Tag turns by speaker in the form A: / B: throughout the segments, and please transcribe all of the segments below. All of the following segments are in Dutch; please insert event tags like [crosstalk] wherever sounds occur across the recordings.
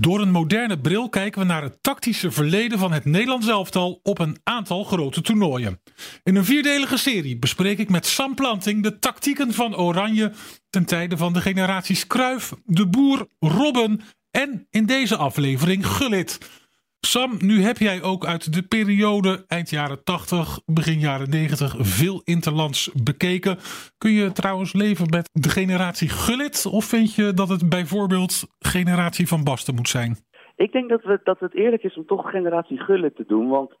A: Door een moderne bril kijken we naar het tactische verleden van het Nederlands elftal op een aantal grote toernooien. In een vierdelige serie bespreek ik met Sam Planting de tactieken van Oranje ten tijde van de generaties Kruif, De Boer, Robben en in deze aflevering Gullit. Sam, nu heb jij ook uit de periode eind jaren 80, begin jaren 90 veel interlands bekeken. Kun je trouwens leven met de generatie Gullit of vind je dat het bijvoorbeeld generatie Van Basten moet zijn?
B: Ik denk dat, we, dat het eerlijk is om toch generatie Gullit te doen. Want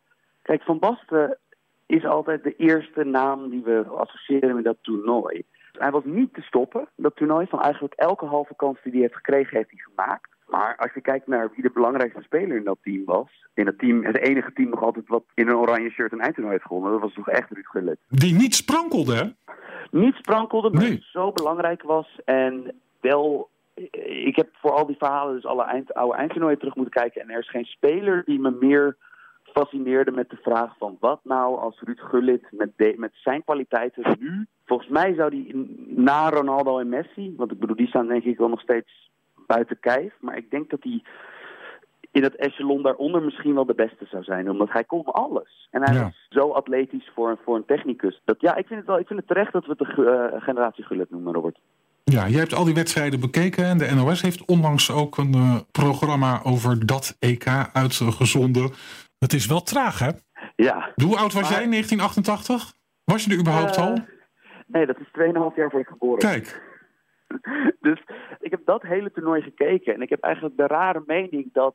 B: kijk, Van Basten is altijd de eerste naam die we associëren met dat toernooi. Hij was niet te stoppen, dat toernooi. Van eigenlijk elke halve kans die hij heeft gekregen, heeft hij gemaakt. Maar als je kijkt naar wie de belangrijkste speler in dat team was. In dat team, het enige team nog altijd wat in een oranje shirt een eindtoernooi heeft gewonnen. Dat was toch echt Ruud Gullit.
A: Die niet sprankelde, hè?
B: Niet sprankelde, maar zo belangrijk was. En wel, ik heb voor al die verhalen dus alle eind, oude eindtoernooien terug moeten kijken. En er is geen speler die me meer fascineerde met de vraag van wat nou als Ruud Gullit met, met zijn kwaliteiten nu... Volgens mij zou die na Ronaldo en Messi, want ik bedoel die staan denk ik wel nog steeds buiten kijf. Maar ik denk dat hij in het echelon daaronder misschien wel de beste zou zijn. Omdat hij kon alles. En hij is zo atletisch voor, voor een technicus. Dat, ja, ik vind, het wel, ik vind het terecht dat we het de uh, generatie geluk noemen, Robert.
A: Ja, jij hebt al die wedstrijden bekeken en de NOS heeft onlangs ook een uh, programma over dat EK uitgezonden. Het is wel traag, hè?
B: Ja.
A: Hoe oud was jij in 1988? Was je er überhaupt uh, al?
B: Nee, dat is 2,5 jaar voor ik geboren
A: Kijk. [laughs]
B: dus ik heb dat hele toernooi gekeken. En ik heb eigenlijk de rare mening dat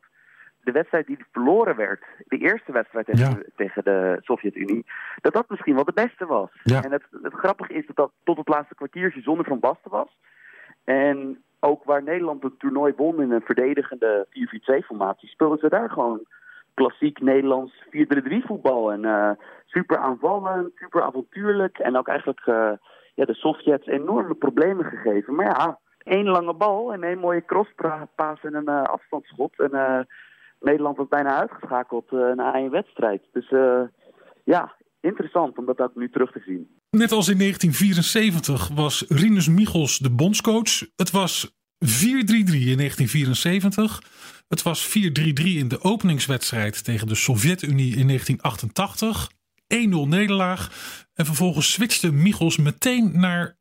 B: de wedstrijd die verloren werd, de eerste wedstrijd tegen, tegen de Sovjet-Unie, dat dat misschien wel de beste was. En het, het grappige is dat dat tot het laatste kwartiertje zonder Van Basten was. En ook waar Nederland het toernooi won in een verdedigende 4-4-2-formatie, speelden ze daar gewoon klassiek Nederlands 4-3-3 voetbal. En uh, super aanvallend, super avontuurlijk. En ook eigenlijk uh, ja, de Sovjets enorme problemen gegeven. Maar ja, één lange bal en één mooie crosspaas en een uh, afstandsschot. En uh, Nederland was bijna uitgeschakeld uh, na één wedstrijd. Dus ja, interessant om dat ook nu terug te zien.
A: Net als in 1974 was Rinus Michels de bondscoach. Het was 4-3-3 in 1974. Het was 4-3-3 in de openingswedstrijd tegen de Sovjet-Unie in 1988. 1-0 nederlaag. En vervolgens switchte Michels meteen naar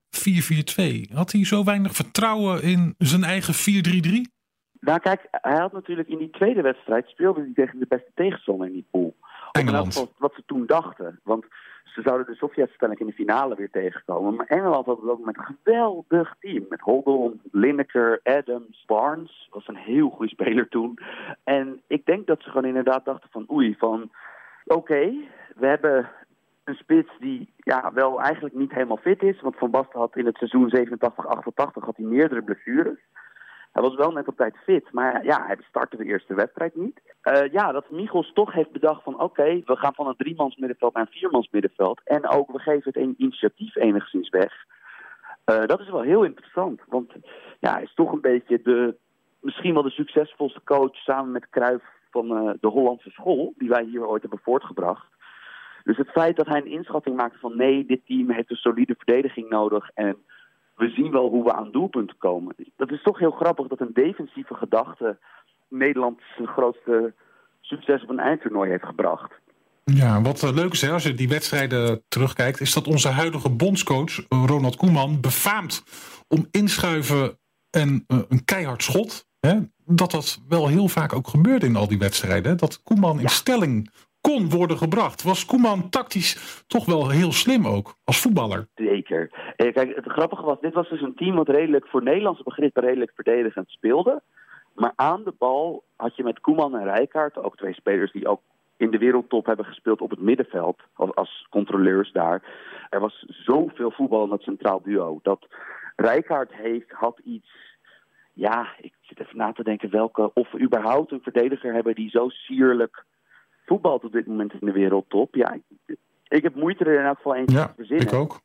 A: 4-4-2. Had hij zo weinig vertrouwen in zijn eigen 4-3-3?
B: Nou kijk, hij had natuurlijk in die tweede wedstrijd speelde hij tegen de beste tegenstander in die pool.
A: Engeland.
B: Wat, wat ze toen dachten. Want ze zouden de Sovjet-stelling in de finale weer tegenkomen. Maar Engeland had het ook met een geweldig team. Met Holdon, Lineker, Adams, Barnes. Was een heel goede speler toen. En ik denk dat ze gewoon inderdaad dachten van oei, van oké, we hebben een spits die ja, wel eigenlijk niet helemaal fit is. Want Van Basten had in het seizoen 87-88 had hij meerdere blessures. Hij was wel net op tijd fit, maar ja, hij startte de eerste wedstrijd niet. Uh, ja, dat Michels toch heeft bedacht van oké, we gaan van een driemans middenveld naar een viermans middenveld. En ook, we geven het een initiatief enigszins weg. Uh, dat is wel heel interessant, want ja, hij is toch een beetje de, misschien wel de succesvolste coach samen met Cruijff van uh, de Hollandse school, die wij hier ooit hebben voortgebracht. Dus het feit dat hij een inschatting maakt van nee, dit team heeft een solide verdediging nodig en we zien wel hoe we aan doelpunten komen. Dat is toch heel grappig dat een defensieve gedachte Nederlands grootste succes op een eindtoernooi heeft gebracht.
A: Ja, wat leuk is hè, als je die wedstrijden terugkijkt, is dat onze huidige bondscoach Ronald Koeman befaamt om inschuiven en een keihard schot. Hè, dat dat wel heel vaak ook gebeurde in al die wedstrijden. Dat Koeman in ja. stelling kon worden gebracht. Was Koeman tactisch toch wel heel slim ook, als voetballer?
B: Zeker. Kijk, het grappige was, dit was dus een team wat redelijk voor Nederlandse begrippen redelijk verdedigend speelde. Maar aan de bal had je met Koeman en Rijkaard, ook twee spelers die ook in de wereldtop hebben gespeeld op het middenveld, als, als controleurs daar. Er was zoveel voetbal in dat centraal duo. Dat Rijkaard heeft, had iets ja, ik zit even na te denken welke, of we überhaupt een verdediger hebben die zo sierlijk voetbalt op dit moment in de wereldtop. Ja, ik, ik heb moeite er in elk geval eentje
A: ja,
B: te verzinnen.
A: ik ook.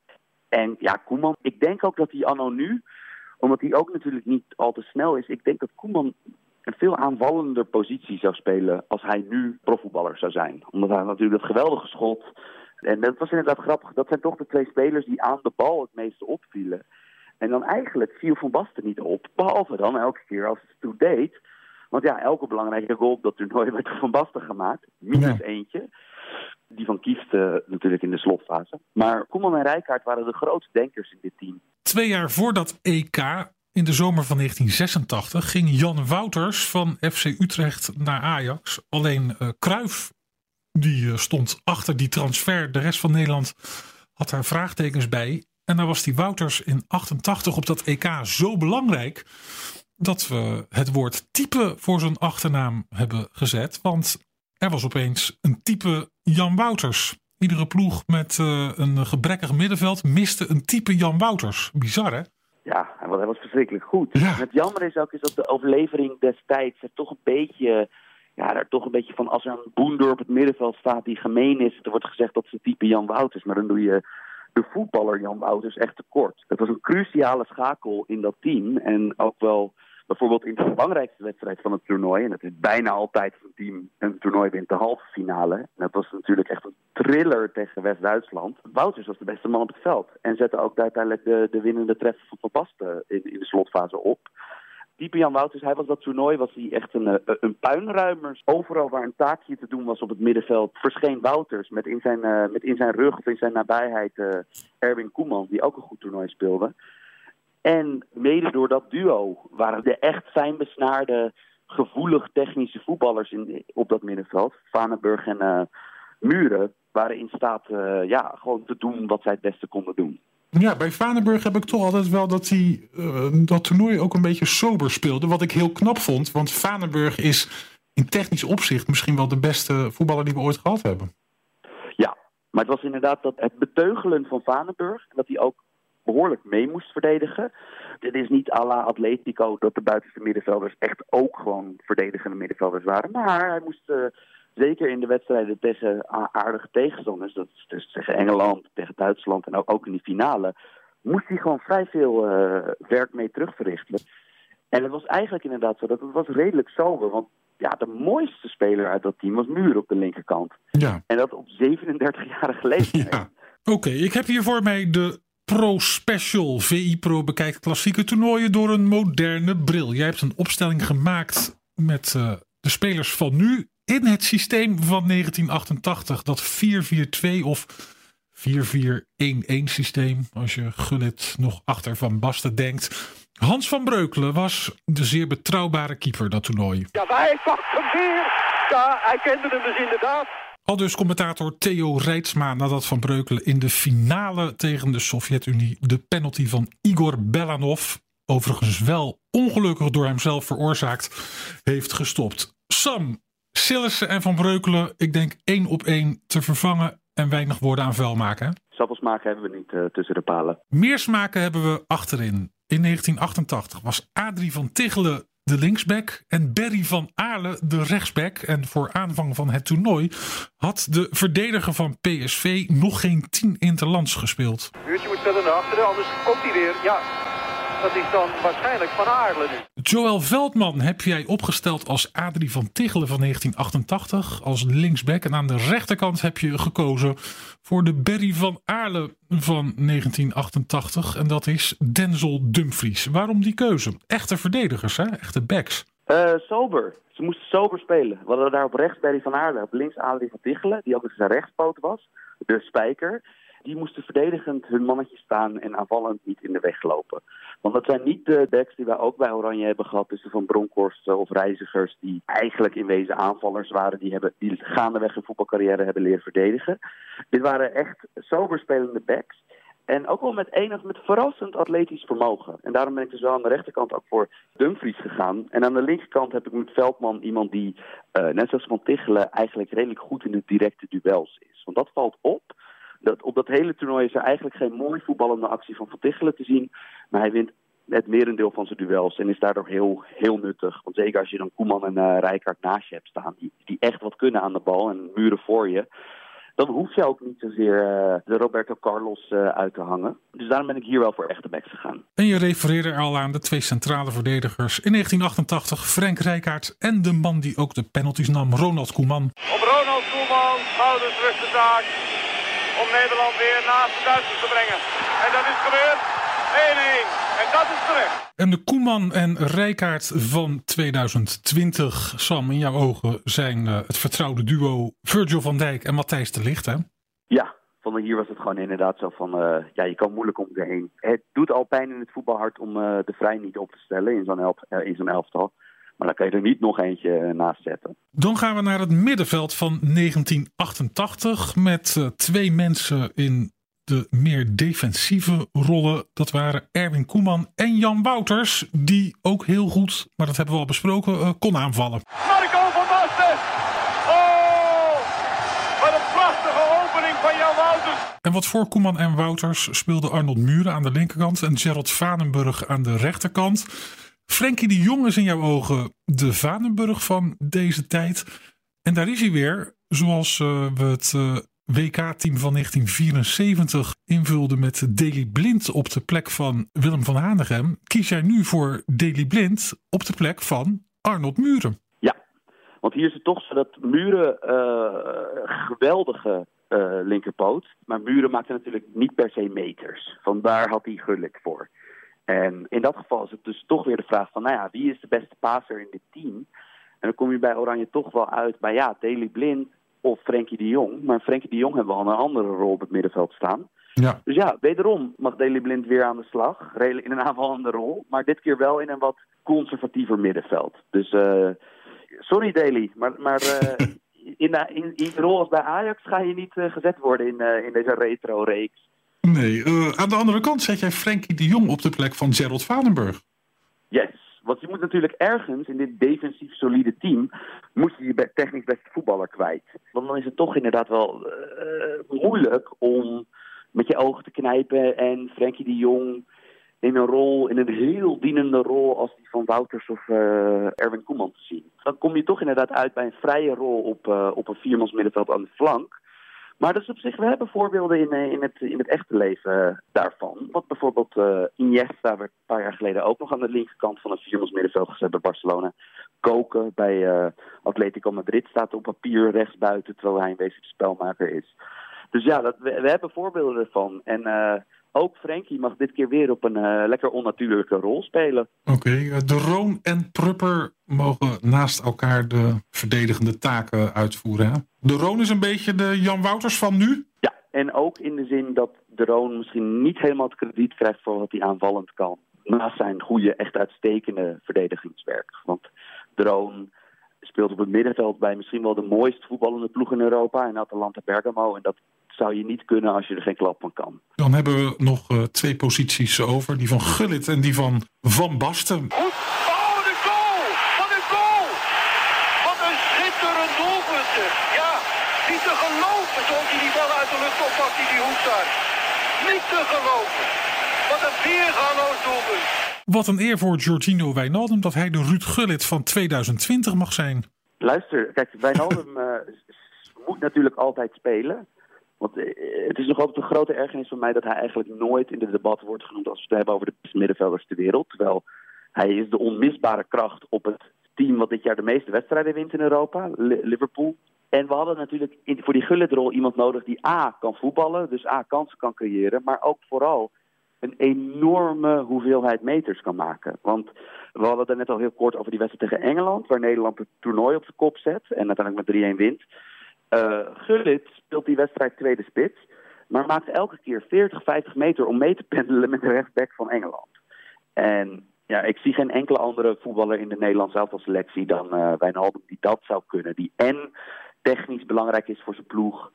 B: En ja, Koeman, ik denk ook dat hij anno nu, omdat hij ook natuurlijk niet al te snel is, ik denk dat Koeman een veel aanvallender positie zou spelen als hij nu profvoetballer zou zijn. Omdat hij natuurlijk dat geweldige schot. En dat was inderdaad grappig. Dat zijn toch de twee spelers die aan de bal het meeste opvielen. En dan eigenlijk viel Van Basten niet op. Behalve dan elke keer als het toe deed Want ja, elke belangrijke goal op dat toernooi werd Van Basten gemaakt. Minus eentje. Die van Kieft uh, natuurlijk in de slotfase. Maar Koeman en Rijkaard waren de grootste denkers in dit team.
A: Twee jaar voor dat EK, in de zomer van 1986, ging Jan Wouters van FC Utrecht naar Ajax. Alleen uh, Cruijff die stond achter die transfer. De rest van Nederland had daar vraagtekens bij. En dan was die Wouters in 88 op dat EK zo belangrijk dat we het woord type voor zijn achternaam hebben gezet. Want er was opeens een type Jan Wouters. Iedere ploeg met uh, een gebrekkig middenveld miste een type Jan Wouters. Bizar hè?
B: Ja, hij was verschrikkelijk goed. Ja. Het jammer is ook is dat de overlevering destijds er toch een beetje ja, daar toch een beetje van als er een boender op het middenveld staat die gemeen is. Er wordt gezegd dat ze type Jan Wouters, maar dan doe je de voetballer Jan Wouters echt tekort. Het was een cruciale schakel in dat team en ook wel bijvoorbeeld in de belangrijkste wedstrijd van het toernooi, en dat is bijna altijd een team een toernooi wint de halve finale. En dat was natuurlijk echt een thriller tegen West-Duitsland. Wouters was de beste man op het veld en zette ook uiteindelijk de, de winnende treffer van Van Basten in de slotfase op type Jan Wouters, hij was dat toernooi, was hij echt een, eh, een puinruimer. Overal waar een taakje te doen was op het middenveld, verscheen Wouters met in zijn, uh, met in zijn rug of in zijn nabijheid uh, Erwin Koeman, die ook een goed toernooi speelde. En mede door dat duo waren de echt fijn besnaarde, gevoelig technische voetballers in, op dat middenveld, Vanenburg en Muren, waren in staat ja, gewoon te doen wat zij het beste konden doen.
A: Ja, bij Vanenburg heb ik toch altijd wel dat hij uh, dat toernooi ook een beetje sober speelde. Wat ik heel knap vond, want Vanenburg is in technisch opzicht misschien wel de beste voetballer die we ooit gehad hebben.
B: Ja, maar het was inderdaad dat het beteugelen van Vanenburg, dat hij ook behoorlijk mee moest verdedigen. Dit is niet à la Atletico dat de buitenste middenvelders echt ook gewoon verdedigende middenvelders waren. Maar hij moest... Uh, zeker in de wedstrijden tegen aardige tegenstanders, dat is dus tegen Engeland, tegen Duitsland en ook, in die finale, moest hij gewoon vrij veel uh, werk mee terugverrichten. En het was eigenlijk inderdaad zo dat het was redelijk sober, want ja, de mooiste speler uit dat team was Muur op de linkerkant. Ja. En dat op 37-jarige leeftijd. Ja.
A: Oké, ik heb hier voor mij de Pro Special. VI Pro bekijkt klassieke toernooien door een moderne bril. Jij hebt een opstelling gemaakt met uh, de spelers van nu in het systeem van 1988, dat 4-4-2 of 4-4-1-1 systeem, als je Gullit nog achter Van Basten denkt. Hans van Breukelen was de zeer betrouwbare keeper dat toernooi.
C: Ja, hij pakt hem weer. Ja, hij kende hem dus inderdaad.
A: Al dus commentator Theo Reitsma nadat Van Breukelen in de finale tegen de Sovjet-Unie de penalty van Igor Belanov, overigens wel ongelukkig door hemzelf veroorzaakt, heeft gestopt. Sam, Sillissen en Van Breukelen, ik denk één op één te vervangen en weinig woorden aan vuil maken.
B: Sappelsmaken hebben we niet uh, tussen de palen.
A: Meer smaken hebben we achterin. In 1988 was Adrie van Tichelen de linksback en Berry van Aarle de rechtsback. En voor aanvang van het toernooi had de verdediger van PSV nog geen tien interlands gespeeld.
C: Buurtje moet verder naar achteren, anders komt hij weer. Ja, dat is dan waarschijnlijk Van Aarle nu.
A: Joël Veldman heb jij opgesteld als Adrie van Tichelen van 1988 als linksback. En aan de rechterkant heb je gekozen voor de Berry van Aarle van 1988. En dat is Denzel Dumfries. Waarom die keuze? Echte verdedigers, hè? echte backs.
B: Uh, sober. Ze moesten sober spelen. We hadden daar op rechts Berry van Aarle, op links Adrie van Tichelen, die ook eens een rechtspoot was. De spijker. Die moesten verdedigend hun mannetje staan en aanvallend niet in de weg lopen. Want dat zijn niet de backs die wij ook bij Oranje hebben gehad tussen Van Bronkhorst of Reizigers, die eigenlijk in wezen aanvallers waren, die, hebben, die gaandeweg hun voetbalcarrière hebben leren verdedigen. Dit waren echt soberspelende backs. En ook wel met enig, met verrassend atletisch vermogen. En daarom ben ik dus wel aan de rechterkant ook voor Dumfries gegaan. En aan de linkerkant heb ik met Veldman iemand die, uh, net zoals Van Tichelen, eigenlijk redelijk goed in de directe duels is. Want dat valt op dat, op dat hele toernooi is er eigenlijk geen mooi voetballende actie van Van Tichelen te zien. Maar hij wint het merendeel van zijn duels en is daardoor heel, heel nuttig. Want zeker als je dan Koeman en uh, Rijkaard naast je hebt staan, die, die echt wat kunnen aan de bal en muren voor je. Dan hoef je ook niet zozeer uh, de Roberto Carlos uh, uit te hangen. Dus daarom ben ik hier wel voor echte backs gegaan.
A: En je refereerde al aan de twee centrale verdedigers in 1988, Frank Rijkaard en de man die ook de penalties nam, Ronald Koeman.
C: Op Ronald Koeman, schouders rustig zaak om Nederland weer naast de Duitsers te brengen. En dat is gebeurd. En dat is terecht.
A: En de Koeman en Rijkaard van 2020, Sam, in jouw ogen zijn uh, het vertrouwde duo Virgil van Dijk en Matthijs de Ligt, hè?
B: Ja, van hier was het gewoon inderdaad zo van, uh, ja, je kan moeilijk om heen. Het doet al pijn in het voetbalhart om uh, de Vrij niet op te stellen in zo'n elf, in zo'n elftal. Maar dan kan je er niet nog eentje naast zetten.
A: Dan gaan we naar het middenveld van 1988 met uh, twee mensen in de meer defensieve rollen. Dat waren Erwin Koeman en Jan Wouters, die ook heel goed, maar dat hebben we al besproken, uh, kon aanvallen.
C: Marco van Basten! Oh, wat een prachtige opening van Jan Wouters!
A: En wat voor Koeman en Wouters speelde Arnold Muren aan de linkerkant en Gerald Vanenburg aan de rechterkant. Frenkie de Jong is in jouw ogen de Vanenburg van deze tijd. En daar is hij weer, zoals uh, we het uh, WK-team van 1974 invulden met Daley Blind op de plek van Willem van Hanegem. Kies jij nu voor Daley Blind op de plek van Arnold Muren?
B: Ja, want hier is het toch zo dat Muren uh, geweldige linkerpoot. Maar Muren maakte natuurlijk niet per se meters. Vandaar had hij Gullit voor. En in dat geval is het dus toch weer de vraag van, nou ja, wie is de beste passer in dit team? En dan kom je bij Oranje toch wel uit bij, ja, Daley Blind of Frenkie de Jong. Maar Frenkie de Jong hebben we al een andere rol op het middenveld staan.
A: Ja.
B: Dus ja, wederom mag Daley Blind weer aan de slag. In een [laughs] aanvallende rol, maar dit keer wel in een wat conservatiever middenveld. Dus uh, sorry Daley, maar, maar uh, [laughs] in, in, in rol als bij Ajax ga je niet uh, gezet worden in, in deze retro-reeks.
A: Nee, uh, aan de andere kant zet jij Frenkie de Jong op de plek van Gerald Vanenburg.
B: Yes, want je moet natuurlijk ergens in dit defensief solide team... moet je je technisch beste voetballer kwijt. Want dan is het toch inderdaad wel uh, moeilijk om met je ogen te knijpen... en Frenkie de Jong in een rol, in een heel dienende rol... als die van Wouters of uh, Erwin Koeman te zien. Dan kom je toch inderdaad uit bij een vrije rol op, op een viermans middenveld aan de flank... Maar dat is op zich, we hebben voorbeelden in, in, het, in het echte leven daarvan. Wat bijvoorbeeld uh, Iniesta werd een paar jaar geleden ook nog aan de linkerkant van het viermans middenveld gezet bij Barcelona. Koken bij uh, Atletico Madrid staat op papier rechtsbuiten, terwijl hij een wezenlijk spelmaker is. Dus ja, dat, we, hebben voorbeelden ervan. En ook Frenkie mag dit keer weer op een lekker onnatuurlijke rol spelen.
A: Oké, okay, de Roon en Prupper mogen naast elkaar de verdedigende taken uitvoeren. Hè? De Roon is een beetje de Jan Wouters van nu?
B: Ja, en ook in de zin dat de Roon misschien niet helemaal het krediet krijgt voor wat hij aanvallend kan. Naast zijn goede, echt uitstekende verdedigingswerk. Want de Roon speelt op het middenveld bij misschien wel de mooist voetballende ploeg in Europa. In Atalanta Bergamo. En dat zou je niet kunnen als je er geen klap van kan.
A: Dan hebben we nog uh, twee posities over. Die van Gullit en die van Van Basten.
C: Niet te geloven zoals hij die bal uit de lucht oppakt in die hoek daar. Niet te geloven. Wat een weergaloos doelpunt.
A: Wat een eer voor Giorgino Wijnaldum dat hij de Ruud Gullit van 2020 mag zijn.
B: Luister, kijk, Wijnaldum uh, [laughs] moet natuurlijk altijd spelen. Want uh, het is nog altijd een grote ergernis van mij dat hij eigenlijk nooit in de debat wordt genoemd als we het hebben over de beste middenvelders ter wereld. Terwijl hij is de onmisbare kracht op het team wat dit jaar de meeste wedstrijden wint in Europa, Liverpool. En we hadden natuurlijk voor die Gullitrol iemand nodig die A kan voetballen, dus A kansen kan creëren, maar ook vooral een enorme hoeveelheid meters kan maken. Want we hadden het net al heel kort over die wedstrijd tegen Engeland, waar Nederland het toernooi op de kop zet en uiteindelijk met 3-1 wint. Uh, Gullit speelt die wedstrijd tweede spits, maar maakt elke keer 40, 50 meter om mee te pendelen met de rechtsback van Engeland. En ja, ik zie geen enkele andere voetballer in de Nederlandse selectie dan uh, Wijnaldum die dat zou kunnen. Die en technisch belangrijk is voor zijn ploeg.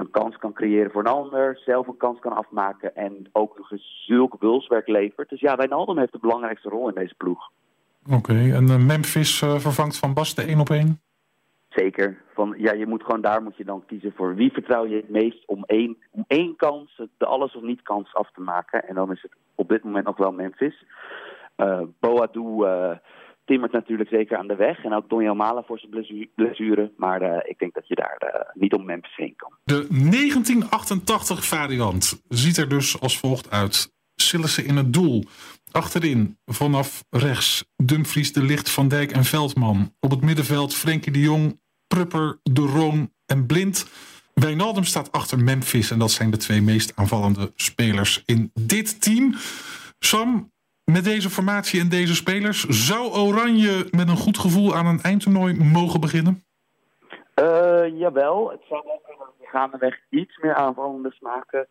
B: Een kans kan creëren voor een ander. Zelf een kans kan afmaken. En ook nog eens zulk levert. Dus ja, Wijnaldum heeft de belangrijkste rol in deze ploeg.
A: Oké, okay, en uh, Memphis uh, vervangt Van Basten één op één?
B: Zeker. Van, ja, je moet gewoon daar moet je dan kiezen voor wie vertrouw je het meest om één, om één kans, de alles of niet kans af te maken. En dan is het op dit moment nog wel Memphis. Uh, Boadu timmert natuurlijk zeker aan de weg. En ook Donjan Malen voor zijn blessure. Maar uh, ik denk dat je daar uh, niet om Memphis heen kan.
A: De 1988 variant ziet er dus als volgt uit. Sillissen in het doel. Achterin vanaf rechts Dumfries, De Licht, Van Dijk en Veldman. Op het middenveld Frenkie de Jong, Prupper, De Roon en Blind. Wijnaldum staat achter Memphis en dat zijn de twee meest aanvallende spelers in dit team. Sam, met deze formatie en deze spelers, zou Oranje met een goed gevoel aan een eindtoernooi mogen beginnen?
B: Uh, jawel, het zou kunnen gaandeweg iets meer aanvallende smaken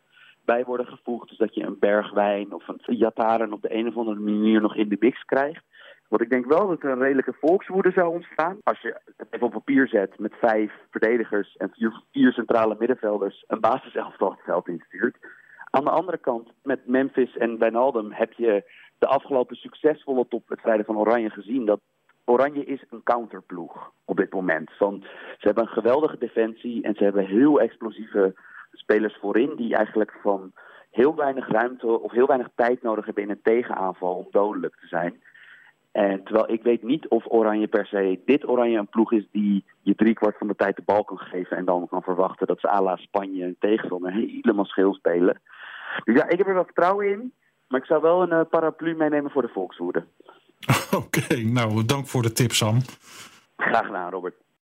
B: bij worden gevoegd. Dus dat je een bergwijn of een jataren op de een of andere manier nog in de mix krijgt. Want ik denk wel dat er een redelijke volkswoede zou ontstaan. Als je het even op papier zet met vijf verdedigers en vier, vier centrale middenvelders een basiselftal het instuurt. Aan de andere kant, met Memphis en Wijnaldum heb je de afgelopen succesvolle topwedstrijden van Oranje gezien. Dat Oranje is een counterploeg op dit moment. Van, ze hebben een geweldige defensie en ze hebben heel explosieve spelers voorin die eigenlijk van heel weinig ruimte of heel weinig tijd nodig hebben in een tegenaanval om dodelijk te zijn. En terwijl ik weet niet of Oranje per se dit Oranje een ploeg is die je driekwart van de tijd de bal kan geven en dan kan verwachten dat ze à la Spanje een tegenstander helemaal scheel spelen. Dus ja, ik heb er wel vertrouwen in, maar ik zou wel een uh, paraplu meenemen voor de volkswoede. [laughs]
A: Oké, nou dank voor de tip Sam.
B: Graag gedaan Robert.